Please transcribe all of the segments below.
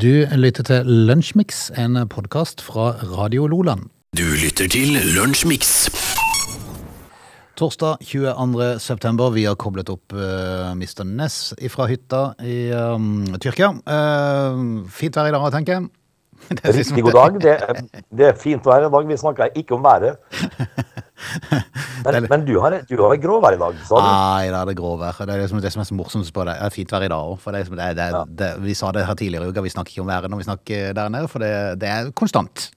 Du lytter til Lunsjmix, en podkast fra Radio Loland. Du lytter til Lunsjmix. Torsdag 22. september. Vi har koblet opp uh, Mr. Ness fra hytta i um, Tyrkia. Uh, fint vær i dag, tenker jeg. Det er liksom- Riktig god dag. Det, er- det er fint vær i dag. Vi snakker ikke om været. Men, men du har, du har gråvær i dag, sa du? Nei, det er det gråvær. Det er det som, det som er så morsomt på det. Det er fint vær i dag òg. Det, liksom- det, det, det, vi sa det her tidligere i uka, vi snakker ikke om været når vi snakker der nede, for det, det er konstant.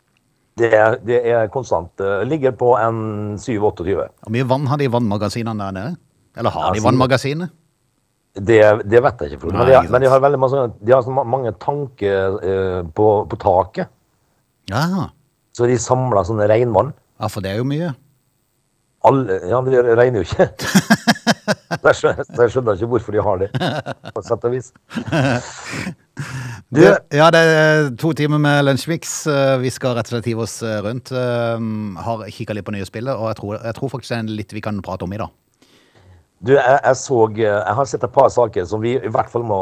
Det er, det er konstant. Ligger på en 7-28. Hvor mye vann har de i vannmagasinene der nede? Eller har Ja, de vannmagasinet? Det, det vet jeg ikke, Frode. Men, de men de har veldig masse, de har så mange tanker eh, på, på taket. Ja. Så de samler sånne regnvann. ja, for det er jo mye. Alle, ja, det regner jo ikke. Så jeg skjønner, så jeg skjønner ikke hvorfor de har det, på et sett og vis. Du, ja, det er to timer med Lunsjmix. Eh, Vi skal rett og slett hive oss eh, rundt. Eh, Har kikka litt på nye spillet, og jeg tror, jeg tror faktisk det er litt vi kan prate om i dag. du jeg, jeg så Jeg har sett et par saker som vi i hvert fall må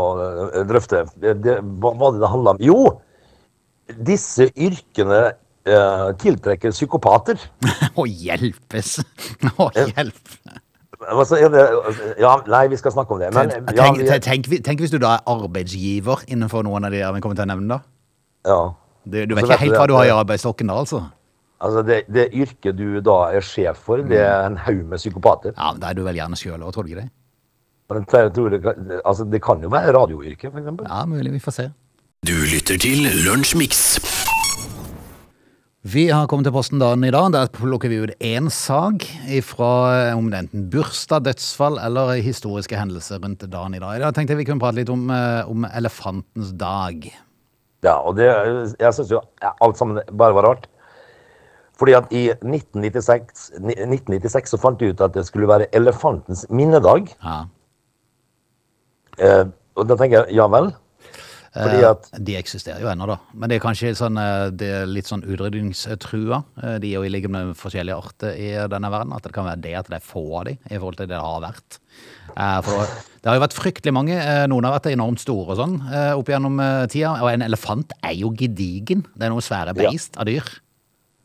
drøfte. Det, hva var det det handla om? Jo! Disse yrkene eh, tiltrekker psykopater. Å hjelpes! Å hjelp! Altså, ja, nei, vi skal snakke om det. Men, Tenk, ja, vi- tenk, tenk, hvis du da er arbeidsgiver innenfor noen av de vi kommer til å nevne, da. ja. Du, du vet ikke helt hva du har i det- arbeidsstokken da, altså. Altså, det, det yrket du da er sjef for, det er en haug med psykopater. Ja, men Da er du vel gjerne sjøl òg, tror du ikke det? Jeg tror det, altså, det kan jo være radioyrke, f.eks. Ja, mulig. Vi får se. Du lytter til Lunsjmix. Vi har kommet til posten dagen i dag. Der plukker vi ut én sak fra om det er enten bursdag, dødsfall eller historiske hendelser rundt dagen i dag. Da tenkte jeg vi kunne prate litt om, eh, om elefantens dag. Ja, og det, jeg syns jo alt sammen bare var rart. Fordi at i 1996, 1996 så fant de ut at det skulle være elefantens minnedag. Ja. Eh, og da tenker jeg ja vel. Fordi at Eh, De eksisterer jo ennå, da. Men det er kanskje sånn, eh, det er litt sånn utrydningstrua. Eh, De er jo i like med forskjellige arter i denne verden. At det kan være det at det er få av de i forhold til det det har vært. For det har jo vært fryktelig mange. Noen har vært enormt store og sånn opp gjennom tida. Og en elefant er jo gedigen. Det er noe svære Ja. beist av dyr.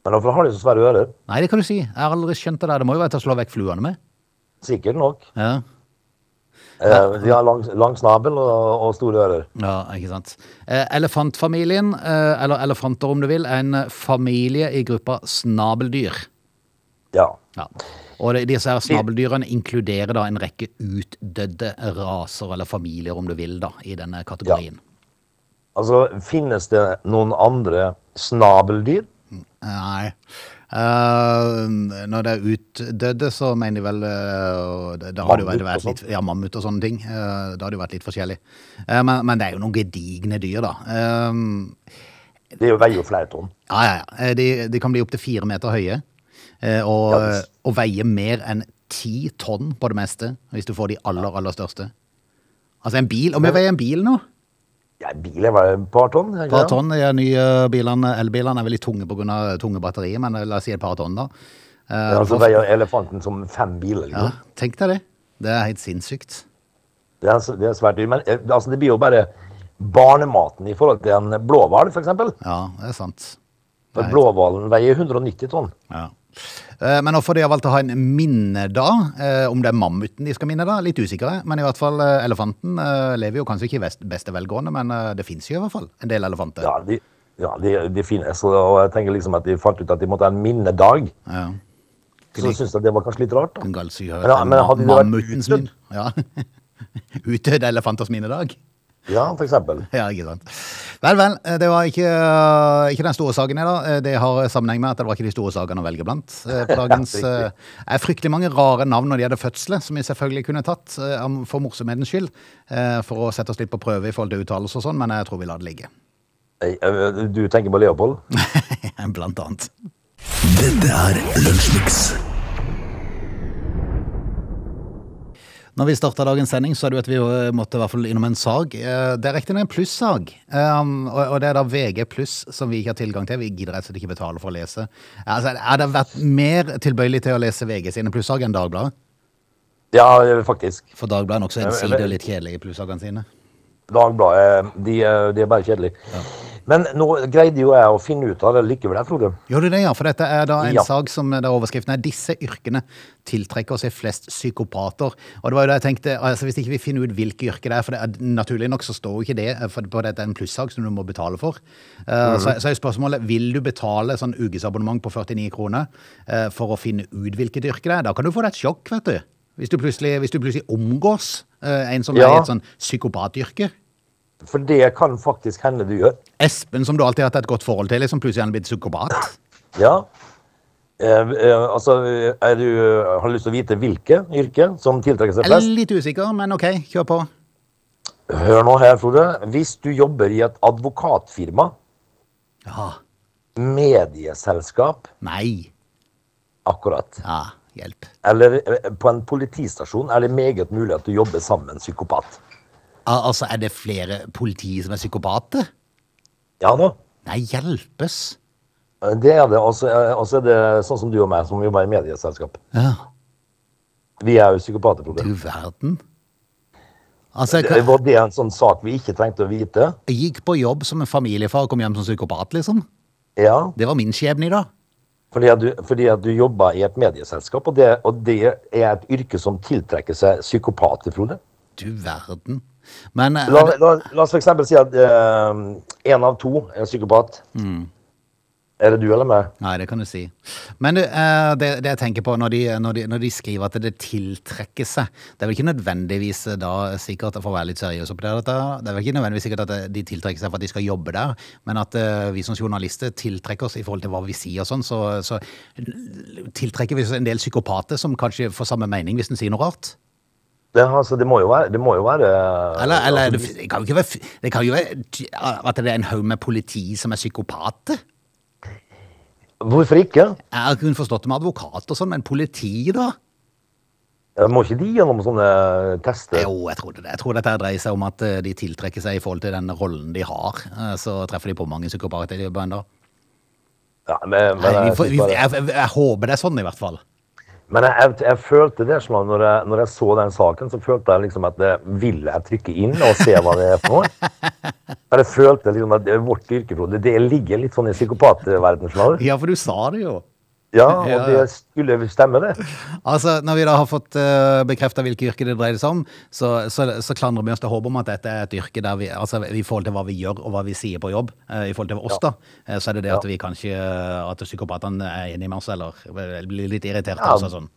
Men hvorfor har de så svære ører? Nei, det kan du si. Jeg har aldri skjønt det der. Det må jo være til å slå vekk fluene med. Sikkert nok. Ja, Eh, de har lang, lang snabel og, og store ører. ja ikke sant. Eh, Elefantfamilien, eh, eller elefanter om du vil, er en familie i gruppa snabeldyr. Ja. Ja. Og de, disse her snabeldyrene inkluderer da en rekke utdødde raser, eller familier om du vil, da, i denne kategorien. Altså, finnes det noen andre snabeldyr? Nei. Eh, når det er utdødde, så mener de vel uh, det- det har Mammut vært litt Ja, mammut og sånne ting. Uh, det jo vært litt forskjellig. Men, men det er jo noen gedigne dyr, da. Det veier jo flere tonn. ja, ja, ja. De, de kan bli opptil fire meter høye. og, Ja, og veie mer enn ti tonn på det meste, hvis du får de aller, aller største. Altså en bil Om vi veier en bil nå? Ja, bilen bil vel et par tonn? Et par tonn. De nye bilene, elbilene er veldig tunge pga. tunge batterier, men la oss si et par tonn, da. Eh, Ja, du veier elefanten som fem biler. ja, Liksom. tenk deg det. Det er helt sinnssykt. Det, er, det er svært dyrt. Men eh, altså, det blir jo bare barnematen i forhold til en blåhval, f.eks. Ja, det er sant. For blåhvalen veier 190 tonn. Ja. Eh, Men hvorfor de har valgt å ha en minnedag, da, om det er mammuten de skal minne da, litt usikre. Men i hvert fall eh, elefanten eh, lever jo kanskje ikke i beste velgående, men eh, det finnes jo i hvert fall en del elefanter. Ja, de, ja, de, de finnes. Og jeg tenker liksom at de fant ut at de måtte ha en minnedag. Ja. Så syns jeg det var kanskje litt rart. da. En galsyk Men ja, men hadde det vært mammutens utdødd? Ja. Utdødde elefanters minnedag. Ja, for eksempel. Ja, ikke sant. Vel, vel. eh, Det var ikke, eh, ikke den store saken i dag. Eh, Det har sammenheng med at det var ikke de store sakene å velge blant. På dagens eh, er fryktelig mange rare navn når de hadde fødsler, som vi selvfølgelig kunne tatt for morsomhetens skyld. eh, For å sette oss litt på prøve i forhold til uttalelser og sånn, men jeg tror vi lar det ligge. Du tenker på Leopold? Blant annet. Dette er Lunsjmix. Når vi starta dagens sending, så er det jo at vi eh, måtte i hvert fall innom en sag. Eh, Det er riktignok en plussag, um, og det er da VG pluss som vi ikke har tilgang til. Vi gidder rett og slett ikke betale for å lese. Altså, er det vært mer tilbøyelig til å lese VG sine plussag enn Dagbladet. Ja, faktisk. For Dagbladet er nokså Ja, ensidig og litt kjedelig i plussagene sine. Dagbladet, de, de er bare kjedelige. Men nå greide jo jeg å finne ut av det likevel, Frode. Gjør du det, ja? For dette er da en Ja. sak som der overskriften er 'Disse yrkene tiltrekker seg flest psykopater'. Og det var jo det jeg tenkte, altså Hvis ikke vi finner ut hvilke yrker det er, for det er, naturlig nok så står jo ikke det, for på dette er en plussak som du må betale for. Eh, så, så er spørsmålet vil du betale sånn ukesabonnement på 49 kroner uh, for å finne ut hvilket yrke det er. Da kan du få deg et sjokk, vet du. Hvis du plutselig, hvis du plutselig omgås uh, en som er i et sånn psykopatyrke. For det kan faktisk hende du gjør. Espen, som du alltid har hatt et godt forhold til, liksom plutselig er han blitt psykopat. Ja. Eh, eh, altså, er du, har du lyst til å vite hvilke yrke som tiltrekker seg flest? Jeg er litt usikker, men OK, kjør på. Hør nå her, Frode. Hvis du jobber i et advokatfirma, Ja. medieselskap, Nei. akkurat, Ja, hjelp. eller eh, på en politistasjon, er det meget mulig at du jobber sammen med en psykopat. Al altså, er det flere politi som er psykopater? Ja da. Nei, hjelpes. Det er det. Og så er så er det sånn som du og meg, som jobber i medieselskap. Ja, Vi er jo psykopater, du verden. Altså, Det- Var det en sånn sak vi ikke trengte å vite? jeg gikk på jobb som en familiefar og kom hjem som psykopat, liksom. Ja, Det var min skjebne i dag. fordi at du, fordi at du jobber i et medieselskap, og det, og det er et yrke som tiltrekker seg psykopater, Frode. Du verden. Men eh, La, la, la oss eksempel si at én av to er psykopat. Er det du eller meg? Nei, det kan du si. Men du, eh, det, det jeg tenker på når de, når, de, når de skriver at det tiltrekker seg Det er vel ikke nødvendigvis eh, da sikkert, for å være litt seriøs oppi det, dette, det er vel ikke nødvendigvis sikkert at de tiltrekker seg for at de skal jobbe der, men at eh, vi som journalister tiltrekker oss i forhold til hva vi sier og sånn, så, så tiltrekker vi oss en del psykopater som kanskje får samme mening hvis en sier noe rart. Det, altså, det må jo være, det må jo være Eller, eller altså, det, kan være, det kan jo være at det er en haug med politi som er psykopater. Hvorfor ikke? Jeg har kun forstått det med advokat og sånn, men politi, da? Eh, Må ikke de gjennom sånne tester? Jo, jeg tror det. Jeg tror dette dreier seg om at eh, de tiltrekker seg i forhold til den rollen de har. Eh, Så treffer de på mange psykopater i bønder. Ja, men, men, Nei, vi vi- Jeg, jeg, jeg håper det er sånn, i hvert fall. Men jeg, jeg, jeg følte det sånn når jeg, når jeg så den saken, så følte jeg liksom at det ville jeg trykke inn og se hva det er for noe. Jeg følte liksom at det, vårt yrke, Frode, det ligger litt sånn i psykopatverdenen. Ja, for du sa det jo. Ja, og det skulle stemme, det. Altså, Når vi da har fått uh, bekrefta hvilke yrker det dreier seg om, så, så, så klandrer vi oss til håp om at dette er et yrke der vi altså i forhold til hva vi gjør og hva vi sier på jobb, uh, i forhold til oss, da, eh, så er det det at vi kanskje eh, at psykopatene er enige med oss, eller blir litt irritert Ja. Altså, sånn.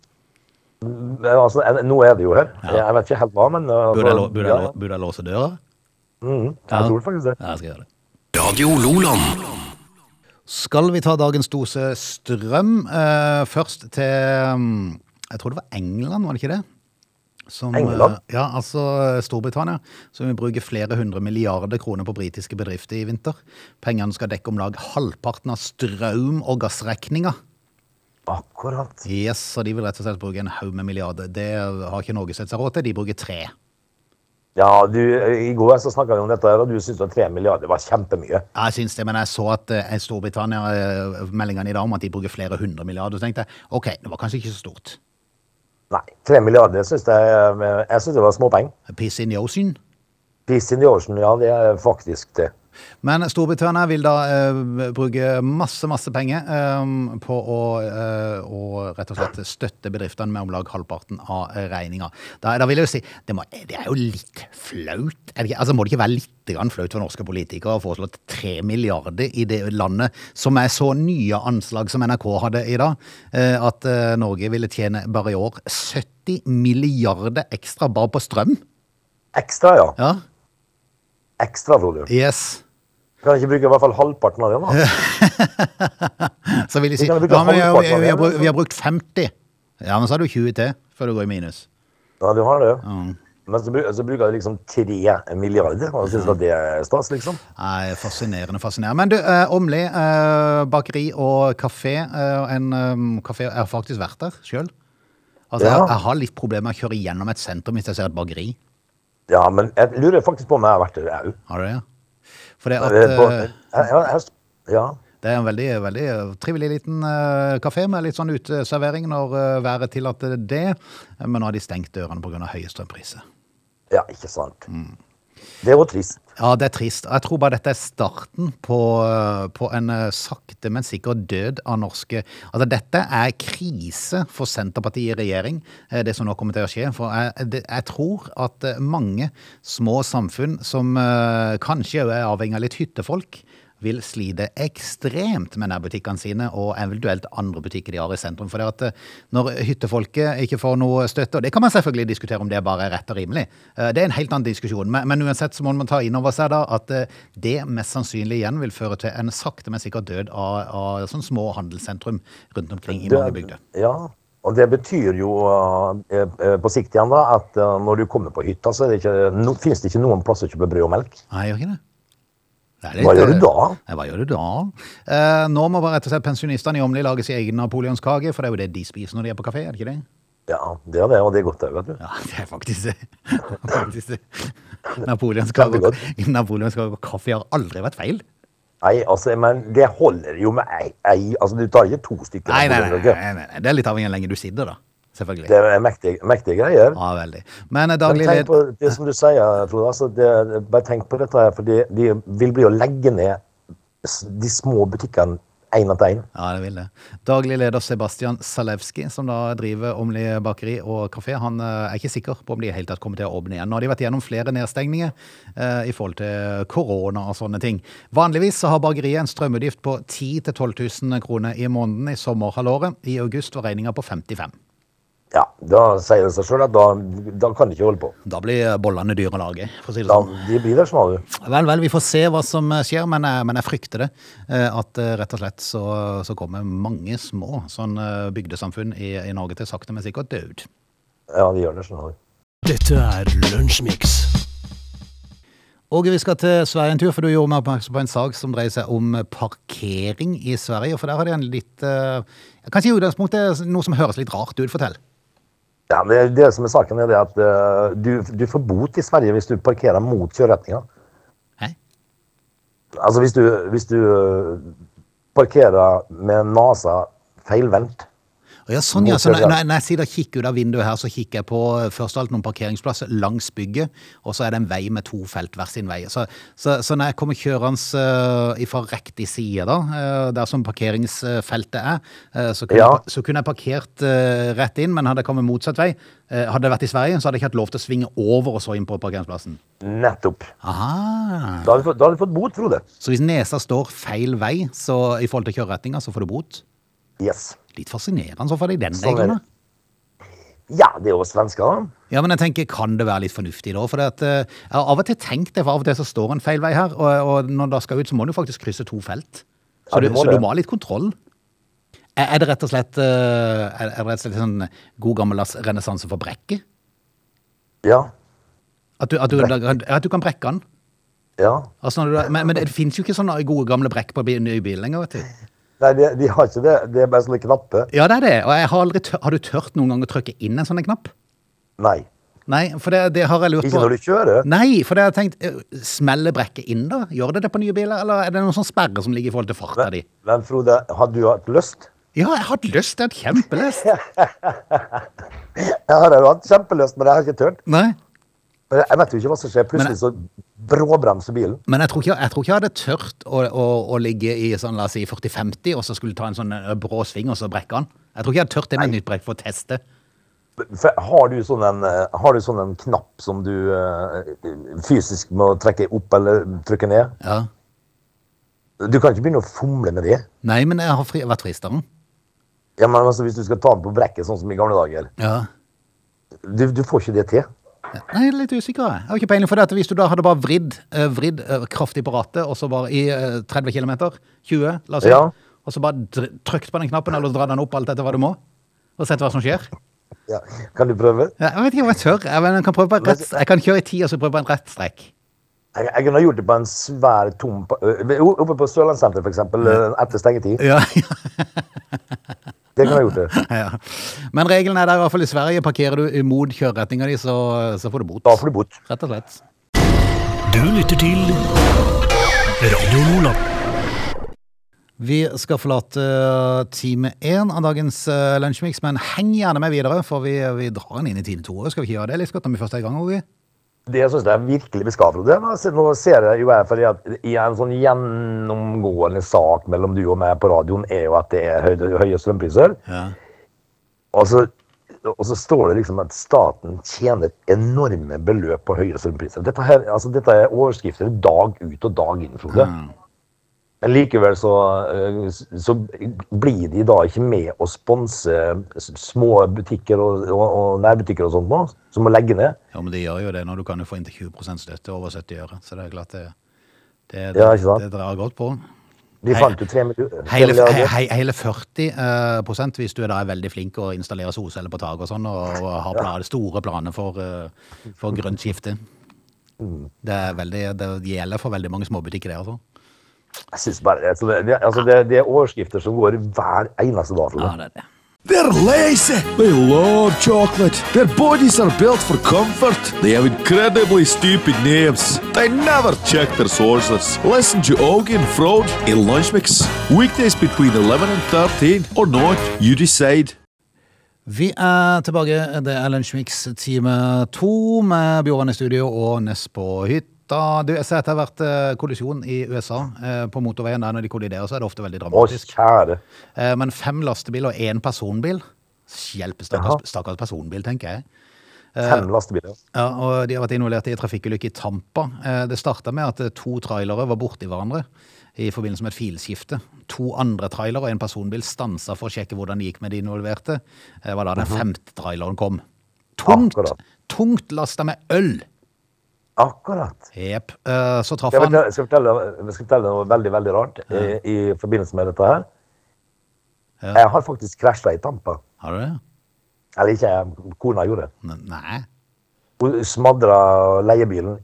Altså, nå er det jo her. Jeg vet ikke helt hva, men uh, Burde jeg, burde, jeg, ja, burde jeg låse døra? mhm, Ja. Jeg tror faktisk det. Ja, jeg skal gjøre det. Radio Loland. Skal vi ta dagens dose strøm Uh, først til mm, Jeg tror det var England, var det ikke det? Som, eh, England? ja, altså Storbritannia. Som vil bruke flere hundre milliarder kroner på britiske bedrifter i vinter. Pengene skal dekke om lag halvparten av strøm- og gassregninga. Akkurat. Yes, og de vil rett og slett bruke en haug med milliarder. Det har ikke Norge sett seg råd til. De bruker tre. Ja, du, I går så snakka vi om dette, og du syntes at tre milliarder var kjempemye. Jeg syns det, men jeg så at uh, Storbritannia eh, meldingene i dag om at de bruker flere hundre milliarder. Så tenkte jeg OK, det var kanskje ikke så stort. Nei, tre milliarder syns jeg Jeg synes det var småpenger. Piss in the ocean. Peace in the ocean, ja, det er faktisk det. Men Storbritannia vil da eh, bruke masse, masse penger eh, på å, eh, å rett og slett støtte bedriftene med om lag halvparten av regninga. Da, da vil jeg jo si det, må, det er jo litt flaut. Det altså Må det ikke være litt grann flaut for norske politikere å foreslå tre milliarder i det landet som er så nye anslag som NRK hadde i dag, eh, at eh, Norge ville tjene bare i år 70 milliarder ekstra bare på strøm? Ekstra, ja. Ja, Ekstra, Frode. yes. Kan jeg ikke bruke i hvert fall halvparten av det, da? Så vil de si Vi ja, vi, har- vi, har, brukt- liksom. vi har brukt 50. Ja, men så har du 20 til før du går i minus. Ja, du har det. Men så, så bruker du liksom tre milliarder, og syns at det er stas, liksom. Nei, fascinerende, fascinerende. Men du, eh, Åmli, eh, bakeri og kafé. Eh, en um, kafé Jeg har faktisk vært der sjøl. Altså, Ja. jeg, jeg har litt problemer med å kjøre gjennom et sentrum hvis jeg ser et bakeri. Ja, men jeg lurer faktisk på om jeg har vært der òg. For det, at, uh, Ja. det er en veldig, veldig trivelig liten uh, kafé med litt sånn uteservering når uh, været tillater det. Men nå har de stengt dørene pga. høye strømpriser. ja, ikke sant. Mm. Det var trist. Ja, det er trist. Jeg tror bare dette er starten på, på en eh, sakte, men sikker død av norske Altså, dette er krise for Senterpartiet i regjering, eh, det som nå kommer til å skje. For jeg, det, jeg tror at eh, mange små samfunn som eh, kanskje er avhengig av litt hyttefolk, vil slite ekstremt med nærbutikkene sine og eventuelt andre butikker de har i sentrum. For det at eh, når hyttefolket ikke får noe støtte, og det kan man selvfølgelig diskutere om det bare er rett og rimelig, eh, det er en helt annen diskusjon. Men, men uansett så må man ta inn over seg da at eh, det mest sannsynlig igjen vil føre til en sakte, men sikkert død av, av sånn små handelssentrum rundt omkring i mange bygder. Ja, og det betyr jo på sikt igjen da, at når du kommer på hytta, så det ikke, no, finnes det ikke noen plass å kjøpe brød og melk. Nei, gjør ikke det. Er Hva gjør du da? Ja, hva gjør du da? Eh, nå må bare rett og slett pensjonistene i Åmli lage sin egen napoleonskake, for det er jo det de spiser når de er på kafé, er det ikke det? Ja, det er det, og det er godt òg, vet du. Ja, det er faktisk det. faktisk det. Napoleonskake og, Napoleonskake og kaffe har aldri vært feil. Nei, altså, men det holder jo med ei, ei altså du tar ikke to stykker. Nei, nei, nei, nei, nei. Det er litt avhengig av hvor lenge du sitter, da. Selvfølgelig. Det er mektige, mektige greier. Ja, veldig. Men eh, daglig leder på det som du sier, Frode. Altså det, bare tenk på dette her, for de, de vil bli å legge ned de små butikkene én etter én. Ja, det vil det. Daglig leder Sebastian Salewski, som da driver Åmli bakeri og kafé, han eh, er ikke sikker på om de i hele tatt kommer til å åpne igjen. Nå har de vært gjennom flere nedstengninger eh, i forhold til korona og sånne ting. Vanligvis så har bakeriet en strømutgift på 10 000-12 000 kroner i måneden i sommerhalvåret. I august var regninga på 55 Ja, da sier det seg sjøl at da, da kan de ikke holde på. Da blir bollene dyre å lage, for å si det Da, sånn. de blir der, smale. du. Vel, vel, vi får se hva som skjer, men jeg, men jeg frykter det. eh, At eh, rett og slett så, så kommer mange små sånn eh, bygdesamfunn i, i Norge til sakte, men sikkert død. Ja, de gjør det, du. Dette er Lunsjmix. Åge, vi skal til Sverige en tur, for du gjorde meg oppmerksom på en sak som dreier seg om parkering i Sverige. For der har de en litt eh, Kanskje i utgangspunktet noe som høres litt rart ut. Fortell. Ja, det, det som er saken, er det at uh, du, du får bot i Sverige hvis du parkerer mot kjøreretninga. Altså hvis du, hvis du uh, parkerer med nesa feilvendt. Ja, sånn, ja. Så når, når jeg sitter og kikker ut av vinduet her, så kikker jeg på eh, først og alt noen parkeringsplasser langs bygget, og så er det en vei med to felt hver sin vei. Så, så, så når jeg kommer kjørende uh, fra riktig side, da, uh, der som parkeringsfeltet er, uh, så, kunne Ja. jeg, så kunne jeg parkert eh, rett inn, men hadde jeg kommet motsatt vei, eh, hadde jeg vært i Sverige, så hadde jeg ikke hatt lov til å svinge over og så inn på parkeringsplassen. Nettopp. Aha. Da hadde du fått, fått bot, Frode. Så hvis nesa står feil vei, så i forhold til kjøreretninga, så får du bot? Yes. Litt fascinerende så får de den regelen, Ja, det er jo svensker, da. Ja, men jeg tenker, kan det være litt fornuftig da? For at, eh, jeg har av og til tenkt det, for av og til så står en feil vei her, og, og når det skal ut, så må du faktisk krysse to felt. Så, Ja, du, må så du må ha litt kontroll. Er, er det rett og slett, eh, er, det rett og slett sånn god gammeldags renessanse for brekket? Ja. At du, at du, at du kan brekke den? Ja. Altså, når du, men, men det finnes jo ikke sånne gode gamle brekk på nye bil lenger, vet du. Nei, de, de har ikke det. Det er bare sånne knapper. Ja, det er det. Og jeg har aldri tør, har du tørt noen gang å trykke inn en sånn knapp? Nei. Nei, for det, det har jeg lurt på. Ikke når du kjører. Nei, for det har jeg tenkt, eh, smeller brekket inn da? Gjør det det på nye biler, eller er det noen sånn sperre som ligger i forhold til farta di? men Frode, har du hatt lyst? Ja, jeg har hatt lyst Jeg har hatt kjempelyst. Jeg har jo hatt kjempelyst, men jeg har ikke tørt. Nei, Men jeg vet jo ikke hva som skjer. Plutselig så bråbremser bilen. men jeg tror ikke jeg, tror ikke jeg hadde tørt å, å, å ligge i sånn, la oss si 40-50, og så skulle ta en sånn eh, brå sving, og så brekke den. Jeg tror ikke jeg hadde tørt det med et nytt brekk for å teste. For har, du sånn en, eh, har du sånn en knapp som du uh, fysisk må trekke opp eller trykke ned? Ja. Du kan ikke begynne å fomle med det. Nei, men jeg har fri, vært fristeren. Ja, men altså, Hvis du skal ta den på brekket, sånn som i gamle dager Ja. Du, du får ikke det til. Nei, jeg er litt usikker. Jeg har ikke peiling for det at hvis du da hadde bare vridd, eh, vridd eh, kraftig på rattet, og så bare i eh, 30 km, 20, la oss si, Ja. og så bare trykt på den knappen, eller dra den opp alt etter hva du må, og sett hva som skjer. Ja. Kan du prøve? Ja, Jeg vet ikke om jeg tør. Jeg, kan prøve på en rett, jeg kan kjøre i ti og så prøve på en rett strekk. Jeg, jeg kunne gjort det på en svær, tom Oppe på Sørlandssenteret, f.eks. Etter stengetid. Ja, Det kan ha gjort det. ja. Men regelen er der, i hvert fall i Sverige. Parkerer du imot kjøreretninga di, så, så får du bot. Da får du bot. Rett og slett. Du lytter til Radio Nordland. Vi skal forlate eh, time én av dagens uh, lunsjmix, men heng gjerne med videre, for vi, vi drar den inn i time to. Skal vi ikke gjøre det litt godt når vi først er i gang? Åge? Det syns jeg er virkelig vi skal, Frode. Nå ser- jeg jo jeg fordi at en sånn gjennomgående sak mellom du og meg på radioen, er jo at det er høye, høye strømpriser. Ja. Og så, og så står det liksom at staten tjener enorme beløp på høye strømpriser. Dette, her, altså, dette er overskrifter dag ut og dag inn, Frode. Men likevel så, eh, så blir de da ikke med å sponse små butikker og, og, og nærbutikker og sånt nå, som må legge ned. ja, men de gjør jo det når du kan jo få inntil 20% støtte over 70 øre. Så det er klart det, det, Ja, ikke sant? det drar godt på. De fant jo tre milli- Hele, he, hele 40 uh, prosent hvis du er da er veldig flink og installerer solceller på taket og sånn, og, og har planer, store planer for, uh, for grønt skifte. Mm. Det, er veldig, det gjelder for veldig mange småbutikker, det, altså. Jeg synes bare, altså, det, det, altså, det, det er overskrifter som går hver eneste dag. Ja, det er det. They're lazy. They love chocolate. Their bodies are built for comfort. They have incredibly stupid names. They never check their sources. Listen to Augie and Frode in Lunch Mix. Weekdays between 11 and 13 or not, you decide. Vi er tilbake. Det er Lunsjmix time to med Bjørn i studio og Ness på hytta. Du, jeg ser at det har vært eh, kollisjon i USA eh, på motorveien. Der når de kolliderer, så er det ofte veldig Å, dramatisk. kjære. Eh, Men fem lastebiler og én personbil Hjelpe, stakkars, stakkars personbil, tenker jeg. Fem lastebiler. Ja, og De har vært involvert i en trafikkulykke i Tampa. Eh, Det starta med at eh, to trailere var borti hverandre i forbindelse med et filskifte. To andre trailere og en personbil stansa for å sjekke hvordan det gikk med de involverte. Det var da den femte traileren kom. Tungt, tungt lasta med øl! Akkurat. Jepp. Uh, Så traff han jeg, skal fortelle, jeg skal fortelle noe veldig veldig rart i, i forbindelse med dette her. Ja. Jeg har faktisk krasja i Tampa. Har du det? Eller ikke jeg, kona gjorde det. Nei. Hun smadra leiebilen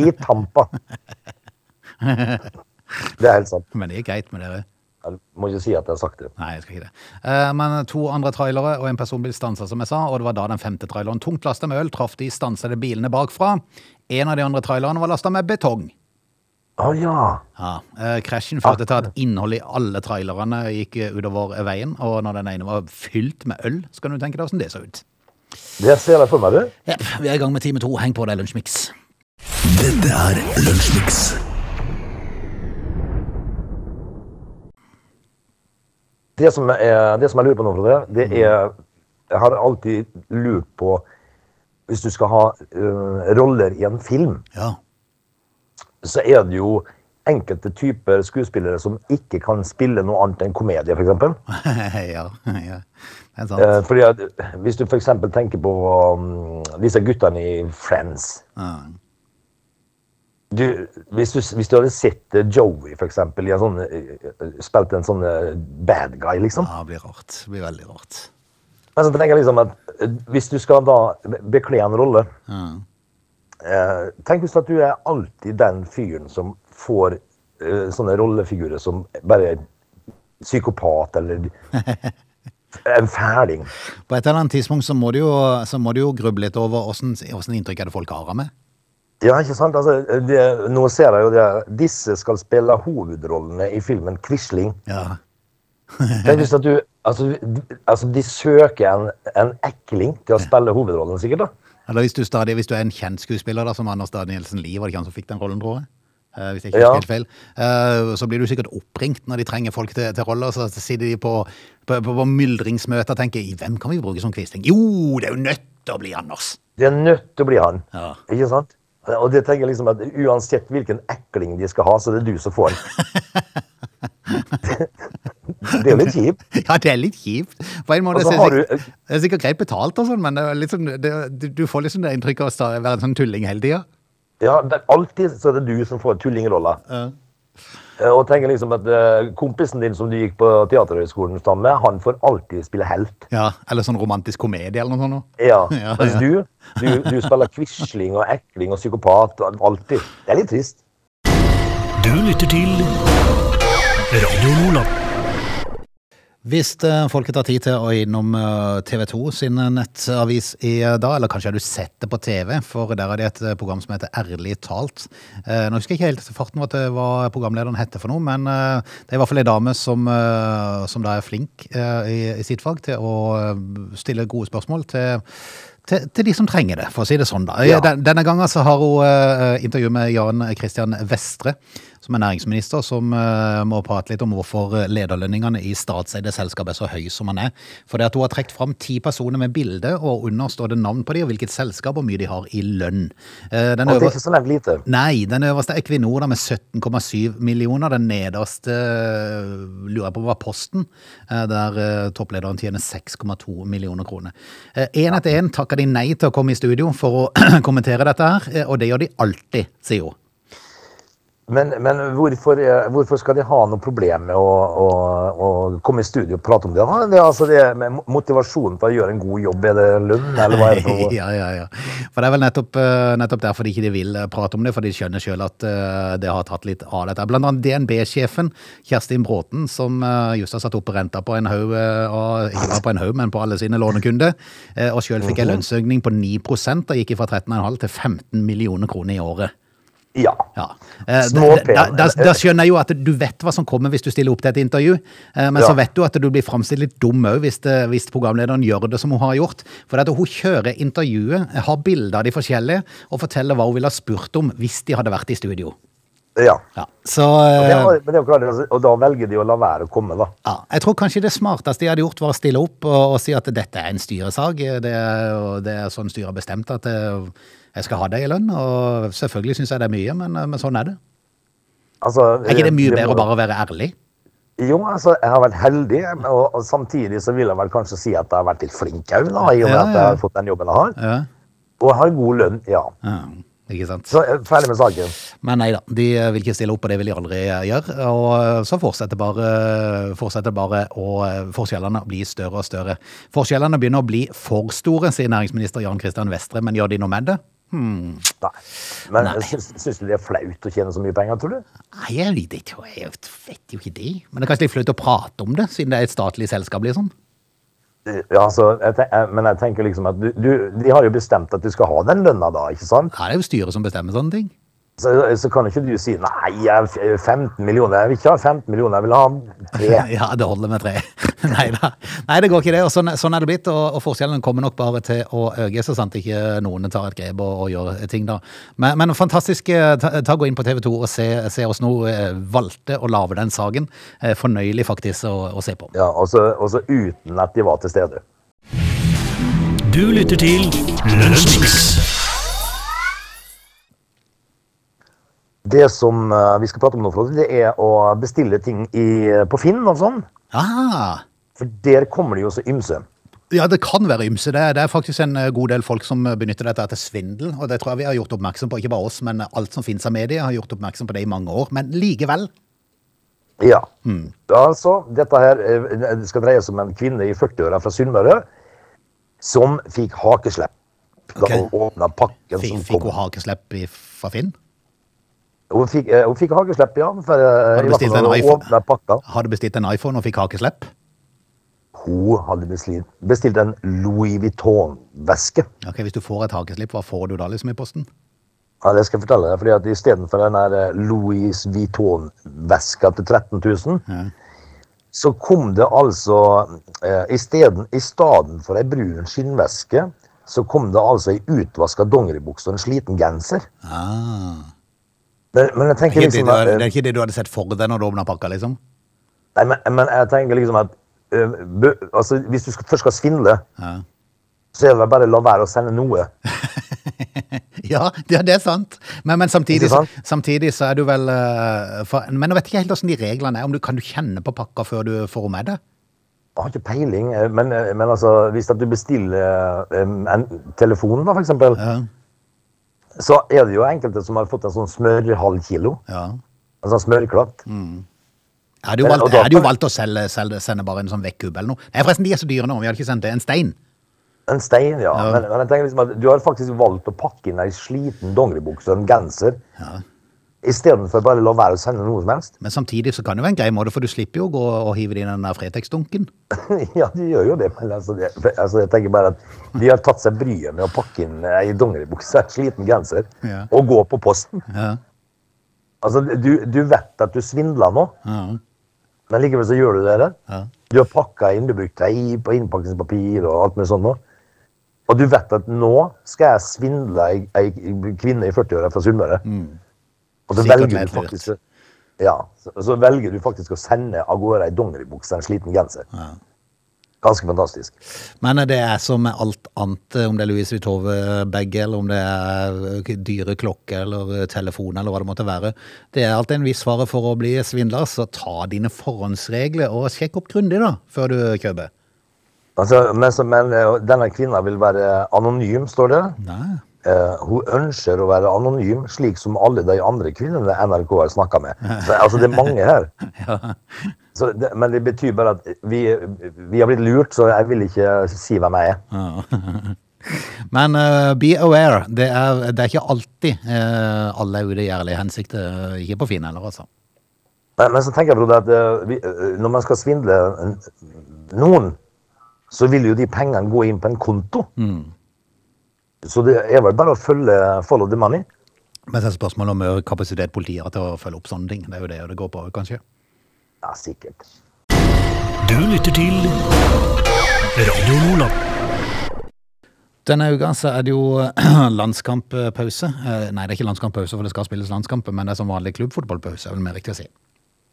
i Tampa. Det er helt sant. Men det gikk greit med dere. Jeg må ikke si at jeg har sagt det. Nei, jeg skal ikke det. Eh, Men to andre trailere og en personbil stansa, som jeg sa, og det var da den femte traileren tungt lasta med øl traff de stansede bilene bakfra. En av de andre trailerne var lasta med betong. Å ja. Ja, eh, Krasjen førte til at innholdet i alle trailerne gikk utover veien, og når den ene var fylt med øl, så kan du tenke deg hvordan det så ut. Det ser jeg for meg, du. Jepp, vi er i gang med time to. Heng på deg, Lunsjmix. Dette er Lunsjmix. Det som, er, det som jeg lurer på nå, Frode, det er Jeg har alltid lurt på Hvis du skal ha uh, roller i en film, Ja. så er det jo enkelte typer skuespillere som ikke kan spille noe annet enn komedie, f.eks. ja, ja. Det er sant. Uh, fordi at hvis du f.eks. tenker på um, disse guttene i Friends Ja. du, hvis, du, hvis du hadde sett eh, Joey for eksempel, i en sånn, spilt en sånn bad guy, liksom. ja, det blir rart. Det blir veldig rart. Men så tenker jeg liksom at eh, hvis du skal da bekle en rolle mm. eh, Tenk hvis at du er alltid den fyren som får eh, sånne rollefigurer som bare er psykopat eller en fæling. På et eller annet tidspunkt så må du jo, må du jo gruble litt over åssen inntrykk er det folk har av meg. Ja, ikke sant? Altså, det, nå ser jeg jo det. Disse skal spille hovedrollene i filmen 'Quisling'. Ja. Tenk hvis at du, altså, altså, de søker en, en ekling til å spille hovedrollen, sikkert. da. Eller hvis du, stadig, hvis du er en kjent skuespiller, da, som Anders Danielsen Lie, var det ikke han som fikk den rollen, tror jeg? Eh, hvis jeg ikke Ja. helt feil. Eh, så blir du sikkert oppringt når de trenger folk til, til roller. Så sitter de på, på, på, på myldringsmøter og tenker hvem kan vi bruke som Quisling? Jo, det er jo nødt til å bli Anders! Det er nødt til å bli han. Ja. Ikke sant? Og det tenker jeg liksom at Uansett hvilken ekling de skal ha, så det er du som får den. det er jo litt kjipt. Ja, det er litt kjipt. På en måte altså, så så er har det, du- sikkert, det er sikkert greit betalt, og sånn, men det er litt sånn, det, du- får liksom det inntrykket av å være en sånn tulling hele tida. Ja, det er alltid så er det du som får tullingrolla. Eh, Og tenker liksom at eh, kompisen din som du gikk på Teaterhøgskolen sammen med, han får alltid spille helt. Ja, eller sånn romantisk komedie eller noe sånt. Ja, Ja, Mens ja. du, du, du spiller quisling og ekling og psykopat. og Alltid. Det er litt trist. Du lytter til Radio Nordland. Hvis folket tar tid til å innom eh, TV 2 sin nettavis i dag, eller kanskje har du sett det på TV, for der har de et eh, program som heter Ærlig talt. Eh, Nå husker jeg ikke helt farten hva, det- programlederen heter for noe, men det er i hvert fall ei dame som, som da er flink i, i sitt fag til å stille gode spørsmål til, til, til de som trenger det, for å si det sånn. da. Ja. Denne gangen så har hun uh, intervju med Jan Christian Vestre, som er næringsminister, som uh, må prate litt om hvorfor lederlønningene i statseide selskap er så høye som man er. For det at hun har trukket fram ti personer med bilde, og under står det navn på dem, og hvilket selskap og mye de har i lønn. Uh, den Og det er ikke så nevnt lite. Nei, den øverste er Equinor da, med 17,7 millioner. Den nederste uh, lurer jeg på var Posten, eh, der eh, topplederen tjener 6,2 millioner kroner. Én etter én takker de nei til å komme i studio for å kommentere dette her, eh, og det gjør de alltid, sier hun. Men, men hvorfor, eh, hvorfor skal de ha noe problem med å, å, å komme i studio og prate om det? da? Det altså det med motivasjonen for å gjøre en god jobb, er det lønn, eller hva er det for ja, ja, ja. For det er vel nettopp, eh, nettopp derfor de ikke vil eh, prate om det, for de skjønner sjøl at det har tatt litt av dette. Blant annet DNB-sjefen Kjerstin Bråten, som just har satt opp renta på en haug, ikke bare på en haug, men på alle sine lånekunder, og sjøl fikk en lønnsøkning på 9 og gikk fra 13,5 til 15 millioner kroner i året. Ja. Ja. Eh, Små da, da, skjønner jeg jo at du vet hva som kommer hvis du stiller opp til et intervju, men men så vet du at du blir framstilt litt dum òg hvis, hvis programlederen gjør det som hun har gjort. For at hun kjører intervjuet, har bilder av de forskjellige, og forteller hva hun ville ha spurt om hvis de hadde vært i studio. ja. Ja. Så Det eh, men det altså, og da velger de å la være å komme, da. ja, jeg tror kanskje det smarteste de hadde gjort, var å stille opp og, og si at dette er en styresak. Det og det er sånn styret har bestemt at eh, jeg skal ha det i lønn. Og selvfølgelig syns jeg det er mye, men, men sånn er det. Altså, Er ikke det mye må- bedre å bare være ærlig? Jo, altså, jeg har vært heldig, og, og samtidig så vil jeg vel kanskje si at jeg har vært litt flink òg, i og med Ja, at jeg har fått den jobben jeg har. Ja. Og jeg har god lønn, ja. Ja, ikke sant? Så er ferdig med saken. Men nei da, de vil ikke stille opp, og det vil de aldri gjøre. Og så fortsetter bare, fortsetter bare og forskjellene blir større og større. Forskjellene begynner å bli for store, sier næringsminister Jan Christian Vestre, men gjør de noe med det? Nei. Men syns, du det er flaut å tjene så mye penger, tror du? Nei, jeg, vet, ikke, jeg vet jo ikke det. Men det er kanskje litt flaut å prate om det, siden det er et statlig selskap, liksom. Ja, altså, jeg tenker, men jeg tenker liksom at du, du, de har jo bestemt at du skal ha den lønna da, ikke sant? Ja, det er jo styret som bestemmer sånne ting. Så, så kan ikke du si nei, jeg er 15 millioner. Jeg vil ikke ha 15 millioner, jeg vil ha tre. Ja, det holder med tre. Nei da. Nei, det går ikke det. Og sånn, sånn er det blitt. Og, og forskjellene kommer nok bare til å øke, så sant ikke noen tar et grep og, og gjør ting da. Men, men fantastisk. eh, Ta, ta gå inn på TV 2 og se, se oss nå eh, valgte å lage den saken. Eh, Fornøyelig faktisk å, å se på. Ja, og så uten at de var til stede. Du lytter til Lunsjmix. Det som eh, vi skal prate om nå, Frode, det er å bestille ting i, på Finn og sånn. Ah, For der kommer det jo så ymse. ja, det kan være ymse. Det, er- det er faktisk en eh, god del folk som benytter dette til svindel. Og det tror jeg vi har gjort oppmerksom på. Ikke bare oss, men alt som finnes av medier har gjort oppmerksom på det i mange år. Men likevel. Ja. Altså, dette her eh, det skal dreie seg om en kvinne i 40-åra fra Sunnmøre som fikk hakeslepp da hun åpna pakken Fikk, som fikk kom. hun hakeslepp fra Finn? Hun fikk, eh, hun fikk hakeslepp, ja. For, eh, Har du bestilt fall en iPhone? pakka. Hadde bestilt en iPhone og fikk hakeslepp? Hun hadde bestilt, bestilt en Louis Vuitton-veske. Ok, Hvis du får et hakeslipp, hva får du da liksom i posten? Ja, det skal jeg fortelle deg. fordi at Istedenfor den der eh, Louis Vuitton-veska til 13 000, så kom det altså eh, for ei brun skinnveske, så kom det altså ei utvaska dongeribukse og en sliten genser. Ah. Men, men jeg er tenker det, liksom at, hadde- eh, det er ikke det du hadde sett for deg når du åpna pakka, liksom? Nei, men, men jeg tenker liksom at uh, bø- altså, Hvis du skal, først skal svindle, Ja. så er det bare å la være å sende noe. Ja, det, det er sant. Men, men samtidig, sant? samtidig så er du vel uh, for, Men jeg vet ikke helt åssen de reglene er. Om du, kan du kjenne på pakka før du får med det? Jeg har ikke peiling, eh, men, eh, men altså, hvis du bestiller eh, en telefon, da, for eksempel, Ja. Så er det jo enkelte som har fått en sånn smørhalv kilo. ja. En sånn smørklatt. Jeg hadde jo valgt, jeg hadde jo valgt å selge, selge, sende bare en sånn vekkubbe eller noe. Nei, forresten, de er så dyre nå. Vi hadde ikke sendt det. En stein. En stein, ja. Ja. Men, men jeg tenker liksom at du har faktisk valgt å pakke inn ei sliten dongeribukse og en genser. Ja. Istedenfor bare å la være å sende noe som helst. Men samtidig så kan det være en grei måte, for du slipper jo å gå og hive det i den der Fretex-dunken. ja, de gjør jo det. Men altså, det, altså, jeg tenker bare at de har tatt seg bryet med å pakke inn ei dongeribukse, sliten genser, Ja. og gå på posten. Ja. Altså, du, du vet at du svindler nå, Ja. men likevel så gjør du det. der. Ja. Du har pakka inn, du har brukt teip og innpakningspapir og alt mulig sånt. nå. Og du vet at nå skal jeg svindle ei, ei kvinne i 40-åra fra Sunnmøre. Og så. Velger, du faktisk, ja, så, så velger du faktisk å sende av gårde ei dongeribukse og en sliten genser. Ganske fantastisk. Men det er som med alt annet, om det er Louis Vuitton-bag, eller om det er eh, dyre klokker eller telefon, eller hva det måtte være. Det er alltid en viss fare for å bli svindler, så ta dine forhåndsregler og sjekk opp grundig da, før du kjøper. Altså, men, men eh, denne kvinna vil være anonym, står det. Nei. Eh, hun ønsker å være anonym, slik som alle de andre kvinnene NRK har snakka med. Så, altså, det er mange her. Så det, men det betyr bare at vi, vi har blitt lurt, så jeg vil ikke si hvem jeg er. Men uh, be aware, det er, det er ikke alltid uh, alle ute hensikter, ikke på Finn heller, altså. Men, men så tenker jeg, Frode, at eh, vi, når man skal svindle noen, så vil jo de pengene gå inn på en konto. Så det er vel bare å følge follow the money. Men så er spørsmålet om kapasitet politiet har til å følge opp sånne ting. Det er jo det det går på, kanskje. Ja, sikkert. Du lytter til Radio Nordland. Denne uka så er det jo eh, landskamppause. Eh, Nei, det er ikke landskamppause, for det skal spilles landskamper, men det er som vanlig klubbfotballpause, er vel mer riktig å si.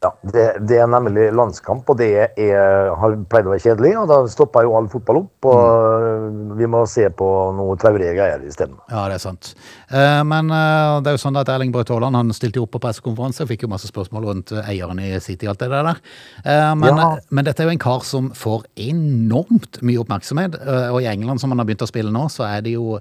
Ja, det, det er nemlig landskamp, og det er, har pleid å være kjedelig. Og da stopper jo all fotball opp, og mm. vi må se på noe traurige greier isteden. Ja, det er sant. Eh, Men eh, det er jo sånn at Erling Braut Haaland han stilte jo opp på pressekonferanse, og fikk jo masse spørsmål rundt eh, eieren i City og alt det der. Eh, Men, Ja. men dette er jo en kar som får enormt mye oppmerksomhet, eh, og i England som han har begynt å spille nå, så er det jo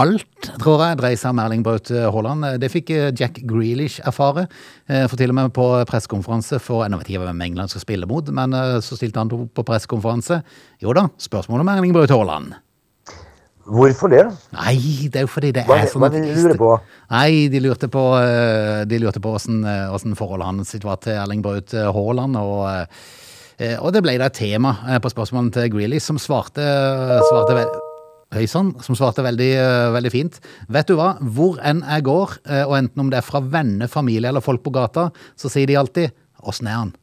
Alt, tror jeg, dreier seg om Erling Braut Haaland. Det fikk eh, Jack Grealish erfare. eh, For til og med på pressekonferanse for Jeg vet ikke hvem England skal spille mot, men eh, så stilte han på på pressekonferanse. Jo da, spørsmål om Erling Braut Haaland. Hvorfor det? Nei, det er jo fordi det Hva, er sånn hva de lurer på? Nei, de lurte på eh, De lurte på åssen eh, åssen forholdet hans var til Erling Braut eh, Haaland, og eh, og det ble da et tema eh, på spørsmålet til Grealish, som svarte, svarte Hei sann, som svarte veldig, eh, veldig fint. Vet du hva, hvor enn jeg går, eh, og enten om det er fra venner, familie eller folk på gata, så sier de alltid 'åssen er han'?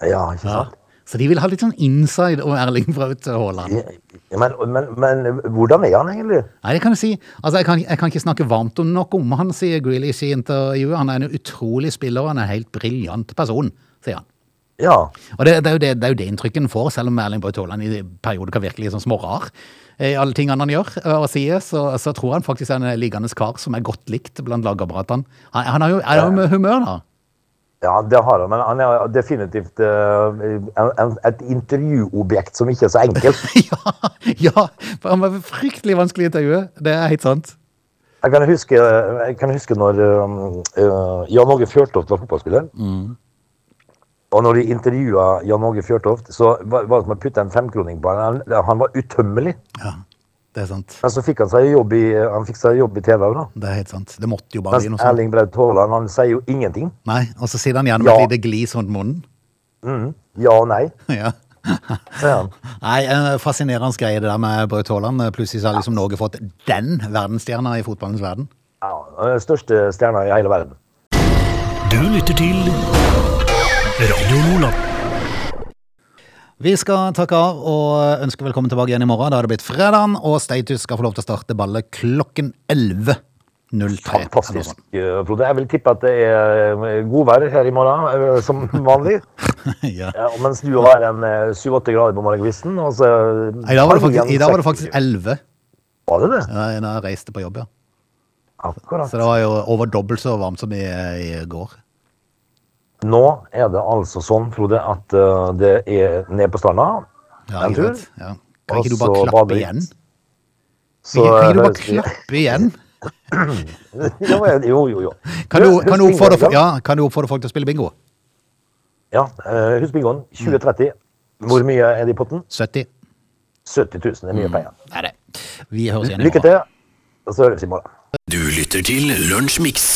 Ja, ikke sant? Så de vil ha litt sånn inside om Erling Braut Haaland. Ja, Men, men, men hvordan er han egentlig? Nei, det kan du si. Altså, jeg kan, jeg kan ikke snakke varmt om noe om han, sier Grealish i intervjuet. Han er en utrolig spiller, og han er en helt briljant person, sier han. Ja. Og det, det, er jo det, det er jo det inntrykket en får, selv om Erling Braut Haaland i perioder kan virke litt sånn smårar i alle tingene han gjør og sier, så, så tror han faktisk er en liggende kar som er godt likt blant lagkameratene. Han, han har jo, er jo med humør, da. ja, det har han. Men han er definitivt uh, et intervjuobjekt som ikke er så enkelt. ja, ja, han var fryktelig vanskelig å intervjue. Det er helt sant. Jeg kan huske, jeg kan huske når øh, Jan Åge Fjørtoft var fotballspiller. Og når de intervjua Jan Åge Fjørtoft, så var det som å putte en femkroning på han. Han- var utømmelig. Ja, det er sant. Men så fikk han seg jobb i, han fikk seg jobb i TV. da. Det er helt sant. Det måtte jo bare Mens bli noe sånt. Erling Braut Haaland han sier jo ingenting. Nei, og så sitter han gjerne med Ja. et lite glis rundt munnen. Ja og nei, Ja. Nei, fascinerende greie det der med Braut Haaland. Plutselig så har liksom Norge fått den verdensstjerna i fotballens verden. Ja, den største stjerna i hele verden. Du lytter til Radio Nordland. Vi skal takke av og ønske velkommen tilbake igjen i morgen. Da har det blitt fredag, og Status skal få lov til å starte ballet klokken 11.03. Fantastisk, eh, Frode. Jeg vil tippe at det er eh, godvær her i morgen, eh, som vanlig. ja. Ja, mens du har en eh, 7-8 grader på morgenkvisten. I dag var det faktisk, dag var det faktisk 11 Var det det? ja, da jeg reiste på jobb, ja. Akkurat. Så det var jo over dobbelt så varmt som i, i går. Nå er det altså sånn, Frode, at eh, det er ned på stranda. Ja, En tur. Ja. Kan ikke du bare klappe bader igjen? Så Kan ikke du bare klappe igjen? Jo, jo, jo. jo. Kan du, kan, du oppfordre, ja, kan du oppfordre folk til å spille bingo? Ja, eh, husk bingoen. 2030. Hvor mye er det i potten? 70? 70 000 er mye penger. Nei, det. Vi høres igjen i morgen. Lykke til, og så høres vi i morgen. Du lytter til Lunsjmix.